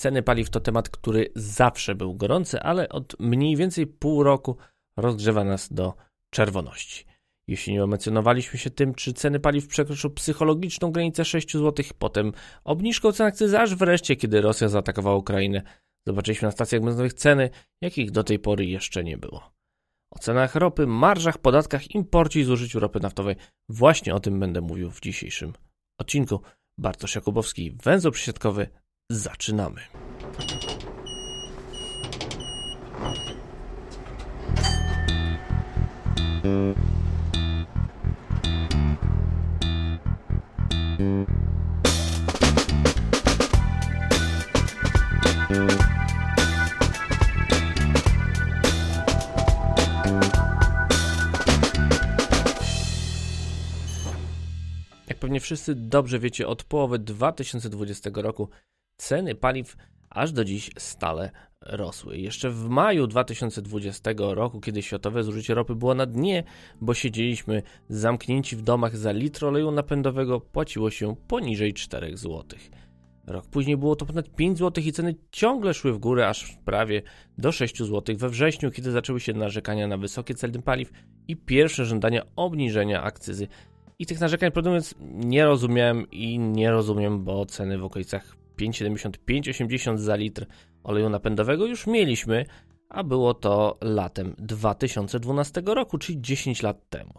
Ceny paliw to temat, który zawsze był gorący, ale od mniej więcej pół roku rozgrzewa nas do czerwoności. Jeśli nie emocjonowaliśmy się tym, czy ceny paliw przekroczą psychologiczną granicę 6 zł, potem obniżką cen akcyzy, aż wreszcie, kiedy Rosja zaatakowała Ukrainę, zobaczyliśmy na stacjach benzynowych ceny, jakich do tej pory jeszcze nie było. O cenach ropy, marżach, podatkach, imporcie i zużyciu ropy naftowej. Właśnie o tym będę mówił w dzisiejszym odcinku. Bartosz Jakubowski, węzeł przysiadkowy. Zaczynamy. Jak pewnie wszyscy dobrze wiecie, od połowy 2020 roku ceny paliw aż do dziś stale rosły. Jeszcze w maju 2020 roku, kiedy światowe zużycie ropy było na dnie, bo siedzieliśmy zamknięci w domach za litr oleju napędowego, płaciło się poniżej 4 zł. Rok później było to ponad 5 zł i ceny ciągle szły w górę, aż prawie do 6 zł we wrześniu, kiedy zaczęły się narzekania na wysokie ceny paliw i pierwsze żądania obniżenia akcyzy. I tych narzekań, prawdę mówiąc, nie rozumiałem i nie rozumiem, bo ceny w okolicach 5,75-80 za litr oleju napędowego już mieliśmy, a było to latem 2012 roku, czyli 10 lat temu.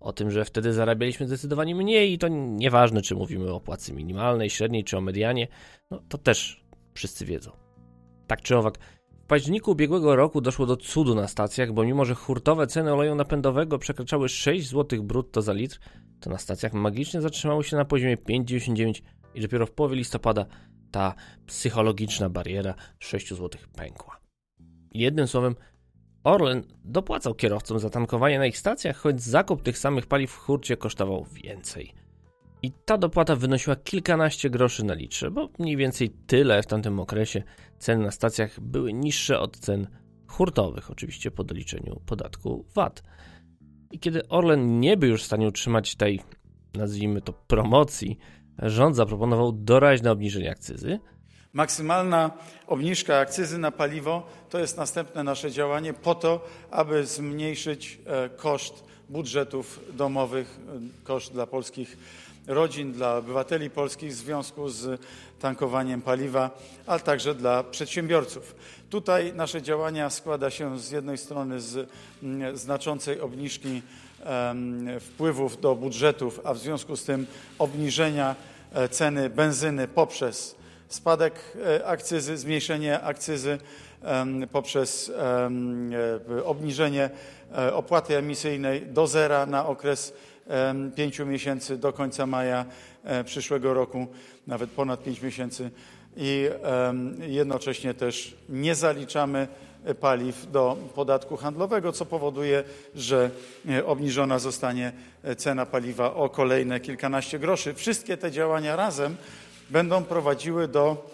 O tym, że wtedy zarabialiśmy zdecydowanie mniej i to nieważne, czy mówimy o płacy minimalnej, średniej czy o medianie, no to też wszyscy wiedzą. Tak czy owak, w październiku ubiegłego roku doszło do cudu na stacjach, bo mimo, że hurtowe ceny oleju napędowego przekraczały 6 zł brutto za litr, to na stacjach magicznie zatrzymały się na poziomie 5,99 i dopiero w połowie listopada ta psychologiczna bariera 6 zł pękła. Jednym słowem, Orlen dopłacał kierowcom za tankowanie na ich stacjach, choć zakup tych samych paliw w hurcie kosztował więcej. I ta dopłata wynosiła kilkanaście groszy na litrze, bo mniej więcej tyle w tamtym okresie ceny na stacjach były niższe od cen hurtowych, oczywiście po doliczeniu podatku VAT. I kiedy Orlen nie był już w stanie utrzymać tej, nazwijmy to, promocji, rząd zaproponował doraźne obniżenie akcyzy. Maksymalna obniżka akcyzy na paliwo to jest następne nasze działanie po to, aby zmniejszyć e, koszt budżetów domowych, e, koszt dla polskich rodzin, dla obywateli polskich w związku z tankowaniem paliwa, ale także dla przedsiębiorców. Tutaj nasze działania składa się z jednej strony z mm, znaczącej obniżki wpływów do budżetów, a w związku z tym obniżenia ceny benzyny poprzez spadek e, akcyzy, zmniejszenie akcyzy poprzez e, obniżenie opłaty emisyjnej do zera na okres pięciu miesięcy do końca maja przyszłego roku, nawet ponad pięć miesięcy i jednocześnie też nie zaliczamy paliw do podatku handlowego, co powoduje, że e, obniżona zostanie e, cena paliwa o kolejne kilkanaście groszy. Wszystkie te działania razem będą prowadziły do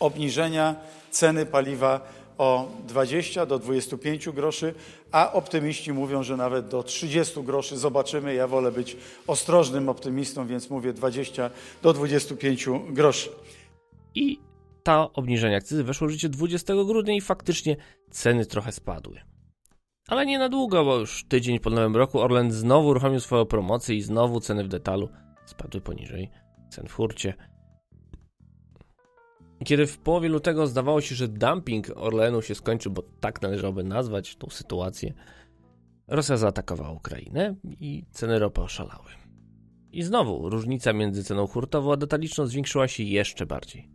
obniżenia ceny paliwa o 20 do 25 groszy, a optymiści mówią, że nawet do 30 groszy. Zobaczymy. Ja wolę być ostrożnym optymistą, więc mówię 20 do 25 groszy. I ta obniżenie akcyzy weszło w życie 20 grudnia i faktycznie ceny trochę spadły. Ale nie na długo, bo już tydzień po nowym roku Orlen znowu uruchomił swoją promocję i znowu ceny w detalu spadły poniżej cen w hurcie. Kiedy w połowie lutego zdawało się, że dumping Orlenu się skończy, bo tak należałoby nazwać tą sytuację, Rosja zaatakowała Ukrainę i ceny ropy oszalały. I znowu różnica między ceną hurtową a detaliczną zwiększyła się jeszcze bardziej.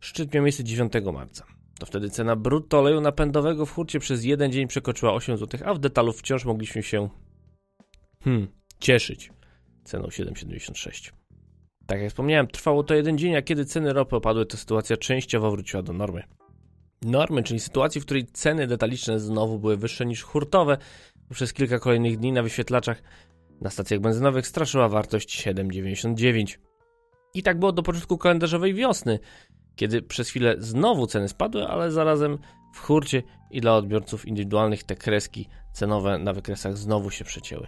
Szczyt miał miejsce 9 marca. To wtedy cena brutto oleju napędowego w hurcie przez jeden dzień przekroczyła 8 zł, a w detalu wciąż mogliśmy się hmm, cieszyć ceną 7,76. Tak jak wspomniałem, trwało to jeden dzień, a kiedy ceny ropy opadły, to sytuacja częściowo wróciła do normy. Normy, czyli sytuacji, w której ceny detaliczne znowu były wyższe niż hurtowe, przez kilka kolejnych dni na wyświetlaczach na stacjach benzynowych straszyła wartość 7,99. I tak było do początku kalendarzowej wiosny, kiedy przez chwilę znowu ceny spadły, ale zarazem w hurcie i dla odbiorców indywidualnych te kreski cenowe na wykresach znowu się przecięły.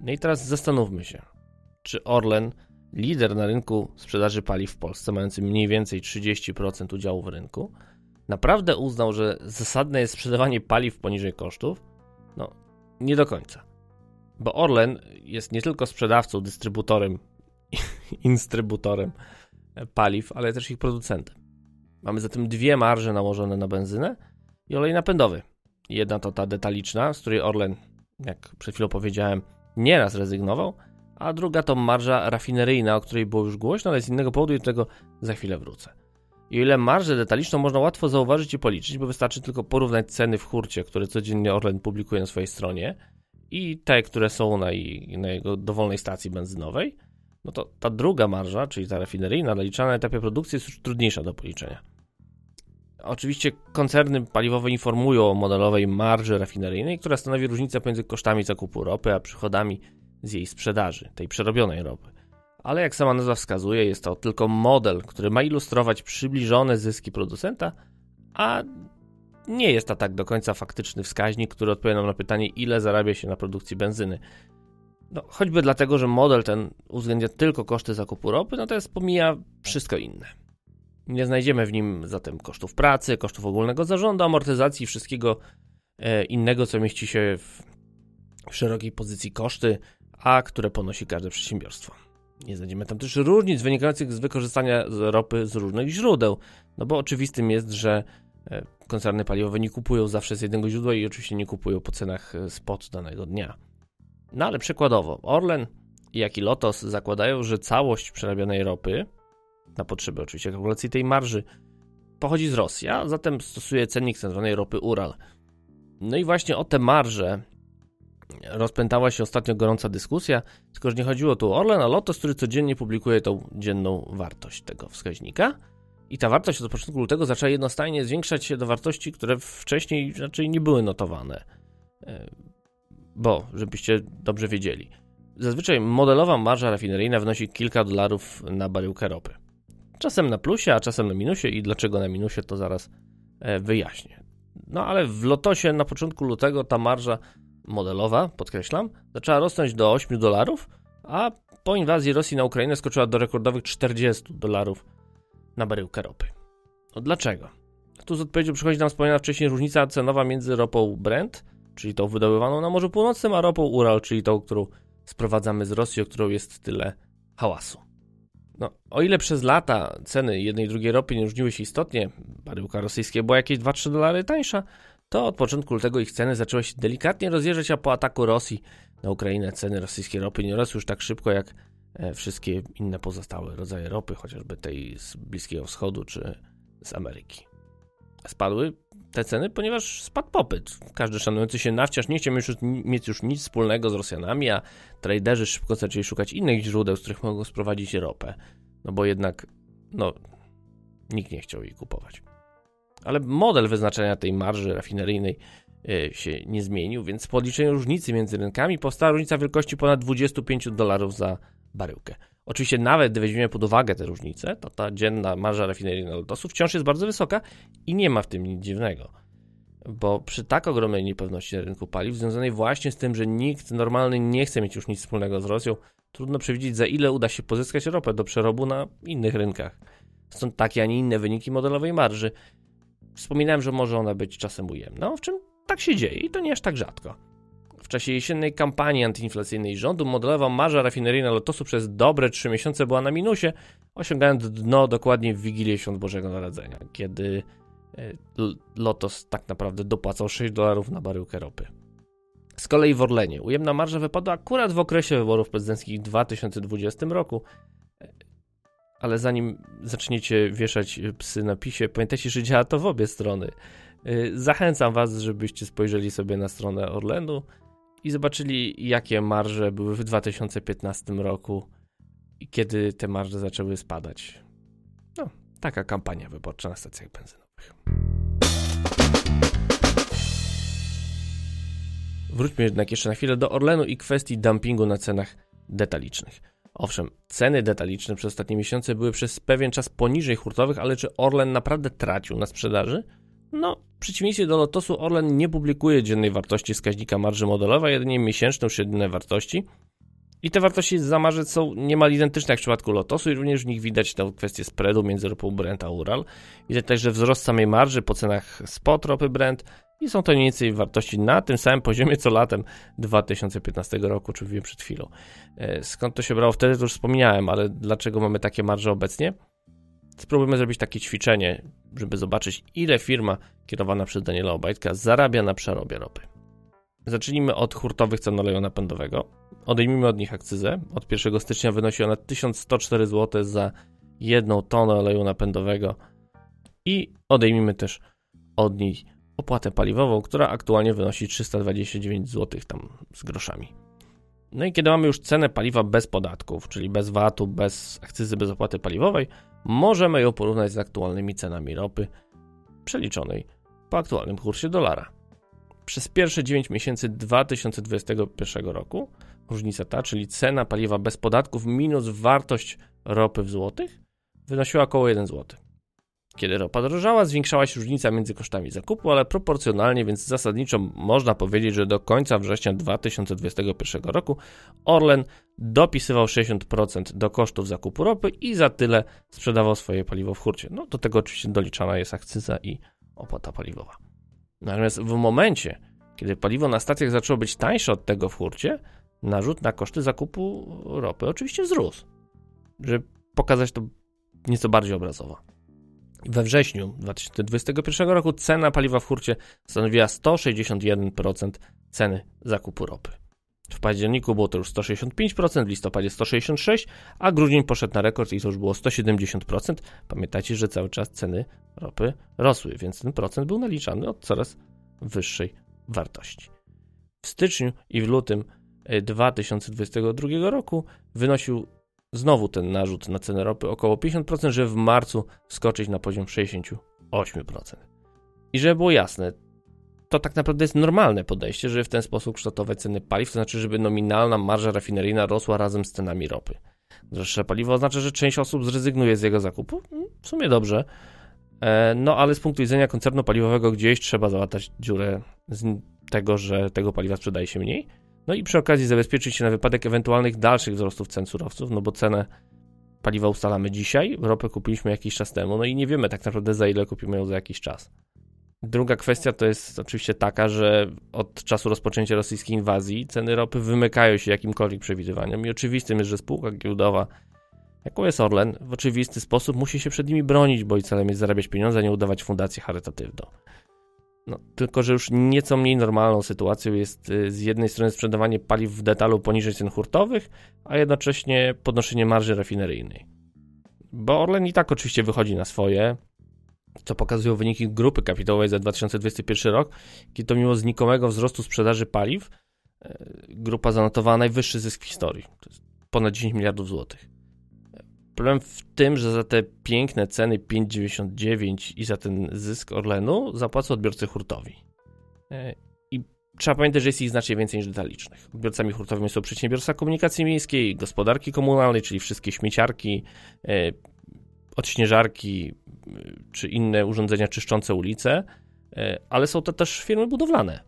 No i teraz zastanówmy się, czy Orlen lider na rynku sprzedaży paliw w Polsce, mający mniej więcej 30% udziału w rynku, naprawdę uznał, że zasadne jest sprzedawanie paliw poniżej kosztów? No, nie do końca. Bo Orlen jest nie tylko sprzedawcą, dystrybutorem, instrybutorem paliw, ale też ich producentem. Mamy zatem dwie marże nałożone na benzynę i olej napędowy. Jedna to ta detaliczna, z której Orlen, jak przed chwilą powiedziałem, nieraz rezygnował, a druga to marża rafineryjna, o której było już głośno, ale z innego powodu i do tego za chwilę wrócę. I o ile marżę detaliczną można łatwo zauważyć i policzyć, bo wystarczy tylko porównać ceny w hurcie, które codziennie Orlen publikuje na swojej stronie i te, które są na, na jego dowolnej stacji benzynowej, no to ta druga marża, czyli ta rafineryjna, naliczana na etapie produkcji jest już trudniejsza do policzenia. Oczywiście koncerny paliwowe informują o modelowej marży rafineryjnej, która stanowi różnicę pomiędzy kosztami zakupu ropy a przychodami z jej sprzedaży, tej przerobionej ropy. Ale jak sama nazwa wskazuje, jest to tylko model, który ma ilustrować przybliżone zyski producenta, a nie jest to tak do końca faktyczny wskaźnik, który odpowiada na pytanie, ile zarabia się na produkcji benzyny. No, choćby dlatego, że model ten uwzględnia tylko koszty zakupu ropy, natomiast pomija wszystko inne. Nie znajdziemy w nim zatem kosztów pracy, kosztów ogólnego zarządu, amortyzacji, wszystkiego e, innego, co mieści się w, szerokiej pozycji koszty, a które ponosi każde przedsiębiorstwo. Nie znajdziemy tam też różnic wynikających z wykorzystania ropy z różnych źródeł, no bo oczywistym jest, że e, koncerny paliwowe nie kupują zawsze z jednego źródła i oczywiście nie kupują po cenach e, spot danego dnia. No ale przykładowo, Orlen, jak i Lotos zakładają, że całość przerabianej ropy, na potrzeby oczywiście kalkulacji tej marży, pochodzi z Rosji, a zatem stosuje cennik tzw. ropy Ural. No i właśnie o te marże rozpętała się ostatnio gorąca dyskusja, tylko że nie chodziło tu o Orlen, a Lotos, który codziennie publikuje tą dzienną wartość tego wskaźnika. I ta wartość od początku lutego zaczęła jednostajnie zwiększać się do wartości, które wcześniej raczej nie były notowane. Bo, żebyście dobrze wiedzieli, zazwyczaj modelowa marża rafineryjna wynosi kilka dolarów na baryłkę ropy. Czasem na plusie, a czasem na minusie i dlaczego na minusie to zaraz e, wyjaśnię. No ale w Lotosie na początku lutego ta marża modelowa, podkreślam, zaczęła rosnąć do 8 dolarów, a po inwazji Rosji na Ukrainę skoczyła do rekordowych 40 dolarów na baryłkę ropy. No dlaczego? Tu z odpowiedzią przychodzi nam wspomniana wcześniej różnica cenowa między ropą Brent, czyli tą wydobywaną na Morzu Północnym, a ropą Ural, czyli tą, którą sprowadzamy z Rosji, o którą jest tyle hałasu. No, o ile przez lata ceny jednej i drugiej ropy nie różniły się istotnie, baryłka rosyjska była jakieś 2-3 dolary tańsza, to od początku lutego ich ceny zaczęły się delikatnie rozjeżdżać, a po ataku Rosji na Ukrainę ceny rosyjskiej ropy nie rosły już tak szybko jak e, wszystkie inne pozostałe rodzaje ropy, chociażby tej z Bliskiego Wschodu czy z Ameryki. Spadły te ceny, ponieważ spadł popyt. Każdy szanujący się nawciarz nie chciał już, mieć już nic wspólnego z Rosjanami, a traderzy szybko zaczęli szukać innych źródeł, z których mogą sprowadzić ropę. No bo jednak, no, nikt nie chciał jej kupować. Ale model wyznaczenia tej marży rafineryjnej e, się nie zmienił, więc po odliczeniu różnicy między rynkami powstała różnica wielkości ponad 25 dolarów za baryłkę. Oczywiście nawet gdy weźmiemy pod uwagę te różnice, to ta dzienna marża rafineryjna lotosu wciąż jest bardzo wysoka i nie ma w tym nic dziwnego. Bo przy tak ogromnej niepewności na rynku paliw, związanej właśnie z tym, że nikt normalny nie chce mieć już nic wspólnego z Rosją, trudno przewidzieć za ile uda się pozyskać ropę do przerobu na innych rynkach. Stąd takie, a nie inne wyniki modelowej marży. Wspominałem, że może ona być czasem ujemna, w czym tak się dzieje i to nie aż tak rzadko. W czasie jesiennej kampanii antyinflacyjnej rządu modelowa marża rafineryjna Lotosu przez dobre 3 miesiące była na minusie, osiągając dno dokładnie w Wigilię Świąt Bożego Narodzenia, kiedy e, Lotos tak naprawdę dopłacał 6 dolarów na baryłkę ropy. Z kolei w Orlenie ujemna marża wypadła akurat w okresie wyborów prezydenckich w 2020 roku, e, ale zanim zaczniecie wieszać psy na pisie, pamiętajcie, że działa to w obie strony. E, zachęcam Was, żebyście spojrzeli sobie na stronę Orlenu i zobaczyli, jakie marże były w 2015 roku i kiedy te marże zaczęły spadać. No, taka kampania wyborcza na stacjach benzynowych. Wróćmy jednak jeszcze na chwilę do Orlenu i kwestii dumpingu na cenach detalicznych. Owszem, ceny detaliczne przez ostatnie miesiące były przez pewien czas poniżej hurtowych, ale czy Orlen naprawdę tracił na sprzedaży? No, w przeciwieństwie do Lotosu, Orlen nie publikuje dziennej wartości wskaźnika marży modelowej, jedynie miesięczną średnią wartości. I te wartości za marzec są niemal identyczne jak w przypadku Lotosu i również w nich widać tę kwestię spreadu między ropą Brent a Ural. Widać także wzrost samej marży po cenach spot ropy Brent i są to mniej więcej wartości na tym samym poziomie co latem 2015 roku, czy mówiłem przed chwilą. E, skąd to się brało wtedy, to już wspomniałem, ale dlaczego mamy takie marże obecnie? Spróbujmy zrobić takie ćwiczenie, żeby zobaczyć ile firma kierowana przez Daniela Obajtka zarabia na przerobie ropy. Zacznijmy od hurtowych cen oleju napędowego. Odejmijmy od nich akcyzę. Od 1 stycznia wynosi ona 1104 zł za jedną tonę oleju napędowego i odejmijmy też od niej opłatę paliwową, która aktualnie wynosi 329 zł tam z groszami. No i kiedy mamy już cenę paliwa bez podatków, czyli bez VAT-u, bez akcyzy, bez opłaty paliwowej, możemy ją porównać z aktualnymi cenami ropy przeliczonej po aktualnym kursie dolara. Przez pierwsze 9 miesięcy 2021 roku różnica ta, czyli cena paliwa bez podatków minus wartość ropy w złotych, wynosiła około 1 zł. Kiedy ropa drożała, zwiększała się różnica między kosztami zakupu, ale proporcjonalnie, więc zasadniczo można powiedzieć, że do końca września 2021 roku Orlen dopisywał 60% do kosztów zakupu ropy i za tyle sprzedawał swoje paliwo w hurcie. No do tego oczywiście doliczana jest akcyza i opłata paliwowa. Natomiast w momencie, kiedy paliwo na stacjach zaczęło być tańsze od tego w hurcie, narzut na koszty zakupu ropy oczywiście wzrósł. Żeby pokazać to nieco bardziej obrazowo. We wrześniu 2021 roku cena paliwa w hurcie stanowiła 161% ceny zakupu ropy. W październiku było to już 165%, w listopadzie 166%, a grudzień poszedł na rekord i to już było 170%. Pamiętajcie, że cały czas ceny ropy rosły, więc ten procent był naliczany od coraz wyższej wartości. W styczniu i w lutym 2022 e, roku wynosił znowu ten narzut na cenę ropy około 50%, żeby w marcu skoczyć na poziom 68%. I żeby było jasne, to tak naprawdę jest normalne podejście, żeby w ten sposób kształtować ceny paliw, to znaczy, żeby nominalna marża rafineryjna rosła razem z cenami ropy. Droższe paliwo oznacza, że część osób zrezygnuje z jego zakupu. Mm, w sumie dobrze. E, no ale z punktu widzenia koncernu paliwowego gdzieś trzeba załatać dziurę z tego, że tego paliwa sprzedaje się mniej. No i przy okazji zabezpieczyć się na wypadek ewentualnych dalszych wzrostów cen surowców, no bo cenę paliwa ustalamy dzisiaj, ropę kupiliśmy jakiś czas temu, no i nie wiemy tak naprawdę za ile kupimy ją za jakiś czas. Druga kwestia to jest oczywiście taka, że od czasu rozpoczęcia rosyjskiej inwazji ceny ropy wymykają się jakimkolwiek przewidywaniom i oczywistym jest, że spółka giełdowa, jaką jest Orlen, w oczywisty sposób musi się przed nimi bronić, bo i celem jest zarabiać pieniądze, a nie udawać fundację charytatywną. No, tylko, że już nieco mniej normalną sytuacją jest y, z jednej strony sprzedawanie paliw w detalu poniżej cen hurtowych, a jednocześnie podnoszenie marży rafineryjnej. Bo Orlen i tak oczywiście wychodzi na swoje, co pokazują wyniki grupy kapitałowej za 2021 rok, kiedy to mimo znikomego wzrostu sprzedaży paliw, y, grupa zanotowała najwyższy zysk w historii. To jest ponad 10 miliardów złotych. Problem w tym, że za te piękne ceny 5,99 i za ten zysk Orlenu zapłacą odbiorcy hurtowi. E, I trzeba pamiętać, że jest ich znacznie więcej niż detalicznych. Odbiorcami hurtowymi są przedsiębiorstwa komunikacji miejskiej, gospodarki komunalnej, czyli wszystkie śmieciarki, e, odśnieżarki e, czy inne urządzenia czyszczące ulice, ale są to też firmy budowlane,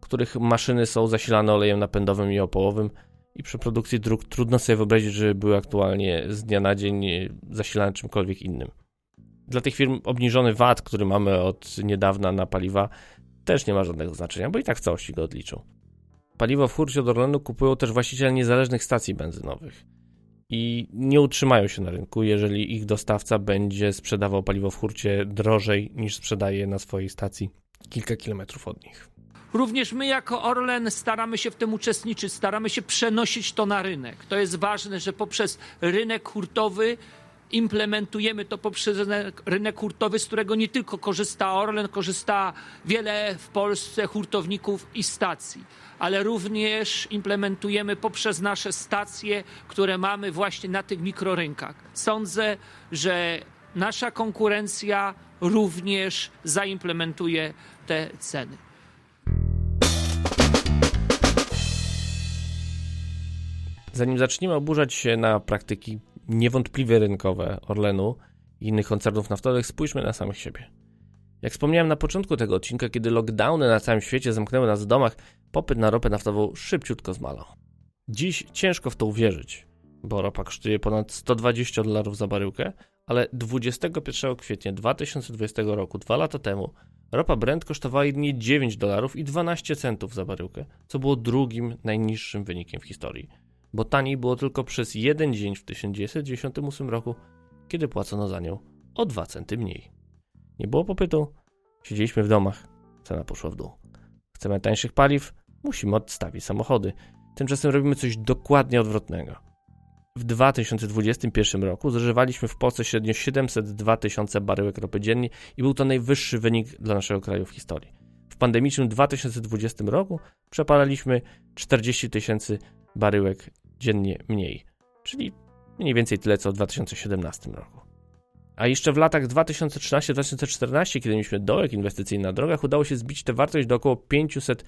których maszyny są zasilane olejem napędowym i opołowym i przy produkcji dróg trudno sobie wyobrazić, że były aktualnie z dnia na dzień zasilane czymkolwiek innym. Dla tych firm obniżony VAT, który mamy od niedawna na paliwa, też nie ma żadnego znaczenia, bo i tak w całości go odliczą. Paliwo w hurcie od Orlenu kupują też właściciele niezależnych stacji benzynowych i nie utrzymają się na rynku, jeżeli ich dostawca będzie sprzedawał paliwo w hurcie drożej niż sprzedaje na swojej stacji kilka kilometrów od nich. Również my jako Orlen staramy się w tym uczestniczyć, staramy się przenosić to na rynek. To jest ważne, że poprzez rynek hurtowy implementujemy to poprzez rynek hurtowy, z którego nie tylko korzysta Orlen, korzysta wiele w Polsce hurtowników i stacji, ale również implementujemy poprzez nasze stacje, które mamy właśnie na tych mikrorynkach. Sądzę, że nasza konkurencja również zaimplementuje te ceny. Zanim zaczniemy oburzać się na praktyki niewątpliwie rynkowe Orlenu i innych koncernów naftowych, spójrzmy na samych siebie. Jak wspomniałem na początku tego odcinka, kiedy lockdowny na całym świecie zamknęły nas w domach, popyt na ropę naftową szybciutko zmalał. Dziś ciężko w to uwierzyć, bo ropa kosztuje ponad 120 dolarów za baryłkę, ale 21 kwietnia 2020 roku, dwa lata temu, ropa Brent kosztowała jedynie 9 dolarów i 12 centów za baryłkę, co było drugim najniższym wynikiem w historii, bo taniej było tylko przez jeden dzień w 1998 roku, kiedy płacono za nią o 2 centy mniej. Nie było popytu, siedzieliśmy w domach, cena poszła w dół. Chcemy tańszych paliw, musimy odstawić samochody. Tymczasem robimy coś dokładnie odwrotnego. W 2021 roku zużywaliśmy w Polsce średnio 702 tysiące baryłek ropy dziennie i był to najwyższy wynik dla naszego kraju w historii. W pandemicznym 2020 roku przepalaliśmy 40 tysięcy baryłek dziennie mniej, czyli mniej więcej tyle co w 2017 roku. A jeszcze w latach 2013-2014, kiedy mieliśmy dołek inwestycyjny na drogach, udało się zbić tę wartość do około 500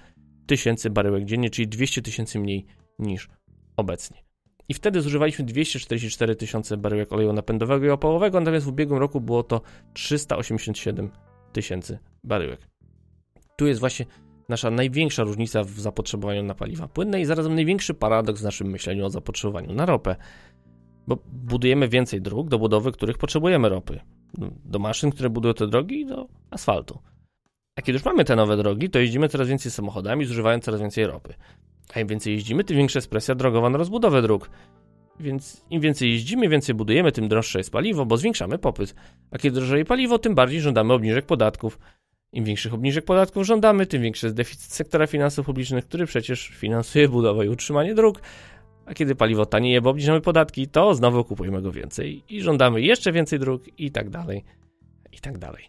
tysięcy baryłek dziennie, czyli 200 tysięcy mniej niż obecnie. I wtedy zużywaliśmy 244 tysiące baryłek oleju napędowego i opałowego, natomiast w ubiegłym roku było to 387 tysięcy baryłek. Tu jest właśnie nasza największa różnica w zapotrzebowaniu na paliwa płynne i zarazem największy paradoks w naszym myśleniu o zapotrzebowaniu na ropę. Bo budujemy więcej dróg, do budowy których potrzebujemy ropy. Do maszyn, które budują te drogi i do asfaltu. A kiedy już mamy te nowe drogi, to jeździmy coraz więcej samochodami, zużywając coraz więcej ropy. A im więcej jeździmy, tym większa jest presja drogowa na rozbudowę dróg. Więc im więcej jeździmy, więcej budujemy, tym droższe jest paliwo, bo zwiększamy popyt. A kiedy drożeje paliwo, tym bardziej żądamy obniżek podatków. Im większych obniżek podatków żądamy, tym większy jest deficyt sektora finansów publicznych, który przecież finansuje budowę i utrzymanie dróg. A kiedy paliwo tanieje, bo obniżamy podatki, to znowu kupujemy go więcej i żądamy jeszcze więcej dróg i tak dalej, i tak dalej.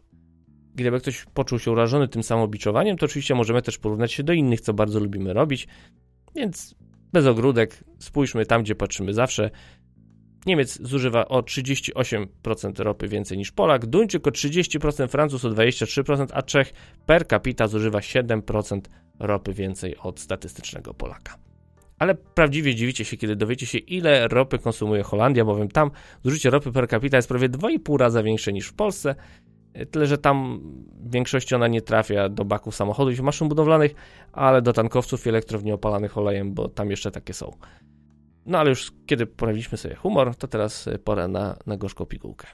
Gdyby ktoś poczuł się urażony tym samobiczowaniem, to oczywiście możemy też porównać się do innych, co bardzo lubimy robić. Więc bez ogródek, spójrzmy tam, gdzie patrzymy zawsze. Niemiec zużywa o 38% ropy więcej niż Polak, Duńczyk o 30%, Francuz o 23%, a Czech per capita zużywa 7% ropy więcej od statystycznego Polaka. Ale prawdziwie dziwicie się, kiedy dowiecie się, ile ropy konsumuje Holandia, bowiem tam zużycie ropy per capita jest prawie 2,5 raza większe niż w Polsce, Tyle, że tam w większości ona nie trafia do baków samochodów i maszyn budowlanych, ale do tankowców i elektrowni opalanych olejem, bo tam jeszcze takie są. No ale już kiedy poprawiliśmy sobie humor, to teraz pora na, na gorzką pigułkę.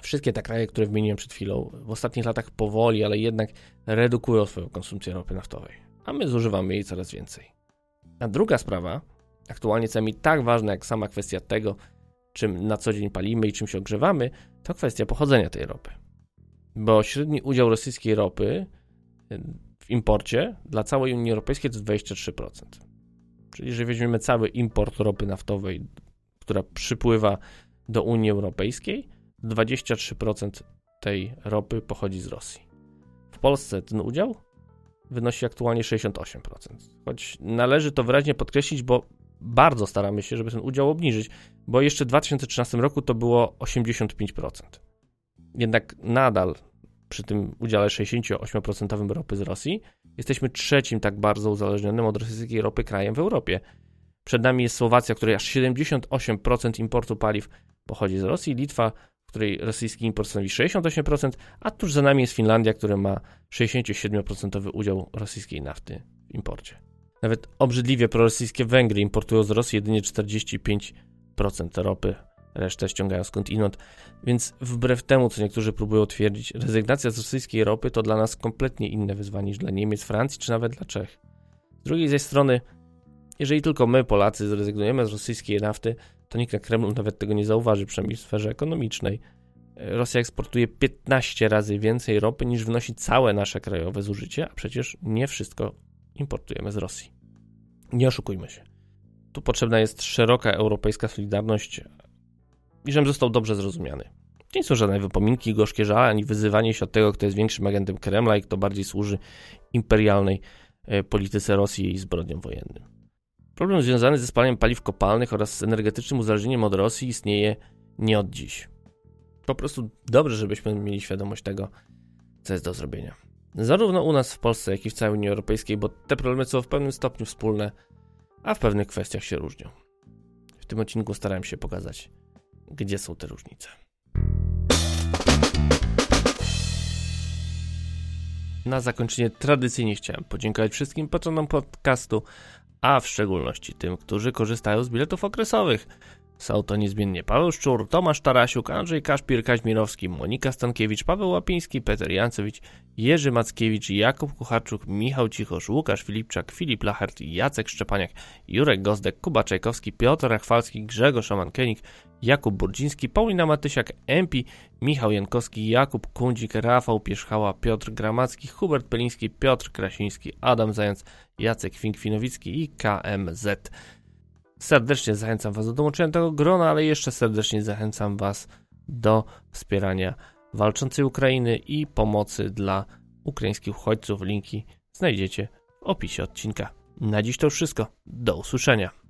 Wszystkie te kraje, które wymieniłem przed chwilą, w ostatnich latach powoli, ale jednak redukują swoją konsumpcję ropy naftowej, a my zużywamy jej coraz więcej. A druga sprawa, aktualnie co mi tak ważna jak sama kwestia tego, czym na co dzień palimy i czym się ogrzewamy, to kwestia pochodzenia tej ropy bo średni udział rosyjskiej ropy w imporcie dla całej Unii Europejskiej to 23%. Czyli jeżeli weźmiemy cały import ropy naftowej, która przypływa do Unii Europejskiej, 23% tej ropy pochodzi z Rosji. W Polsce ten udział wynosi aktualnie 68%. Choć należy to wyraźnie podkreślić, bo bardzo staramy się, żeby ten udział obniżyć, bo jeszcze w 2013 roku to było 85%. Jednak nadal przy tym udziale 68% ropy z Rosji jesteśmy trzecim tak bardzo uzależnionym od rosyjskiej ropy krajem w Europie. Przed nami jest Słowacja, której aż 78% importu paliw pochodzi z Rosji, Litwa, której rosyjski import stanowi 68%, a tuż za nami jest Finlandia, która ma 67% udział rosyjskiej nafty w imporcie. Nawet obrzydliwie prorosyjskie Węgry importują z Rosji jedynie 45% ropy resztę ściągają skądinąd. Więc wbrew temu, co niektórzy próbują twierdzić, rezygnacja z rosyjskiej ropy to dla nas kompletnie inne wyzwanie niż dla Niemiec, Francji czy nawet dla Czech. Z drugiej zaś strony, jeżeli tylko my, Polacy, zrezygnujemy z rosyjskiej nafty, to nikt na Kremlu nawet tego nie zauważy, przynajmniej w sferze ekonomicznej. Rosja eksportuje 15 razy więcej ropy niż wnosi całe nasze krajowe zużycie, a przecież nie wszystko importujemy z Rosji. Nie oszukujmy się. Tu potrzebna jest szeroka europejska solidarność, i żebym został dobrze zrozumiany. Nie są żadne wypominki, gorzkie żale, ani wyzywanie się od tego, kto jest większym agentem Kremla i kto bardziej służy imperialnej e, polityce Rosji i zbrodniom wojennym. Problem związany ze spaleniem paliw kopalnych oraz z energetycznym uzależnieniem od Rosji istnieje nie od dziś. Po prostu dobrze, żebyśmy mieli świadomość tego, co jest do zrobienia. Zarówno u nas w Polsce, jak i w całej Unii Europejskiej, bo te problemy są w pewnym stopniu wspólne, a w pewnych kwestiach się różnią. W tym odcinku starałem się pokazać gdzie są te różnice. Na zakończenie tradycyjnie chciałem podziękować wszystkim patronom podcastu, a w szczególności tym, którzy korzystają z biletów okresowych. Są to niezmiennie Paweł Szczur, Tomasz Tarasiuk, Andrzej Kaszpir, Kaźmirowski, Monika Stankiewicz, Paweł Łapiński, Peter Jancewicz, Jerzy Mackiewicz, Jakub Kucharczuk, Michał Cichosz, Łukasz Filipczak, Filip Lachert, Jacek Szczepaniak, Jurek Gozdek, Kuba Czajkowski, Piotr Rachwalski, Grzegorz Szamankenik, Jakub Burdziński, Paulina Matysiak, Empi, Michał Jankowski, Jakub Kundzik, Rafał Pierzchała, Piotr Gramacki, Hubert Peliński, Piotr Krasiński, Adam Zając, Jacek Fink-Finowicki i KMZ. Serdecznie zachęcam Was do dołączenia tego grona, ale jeszcze serdecznie zachęcam Was do wspierania walczącej Ukrainy i pomocy dla ukraińskich uchodźców. Linki znajdziecie w opisie odcinka. Na dziś to już wszystko. Do usłyszenia.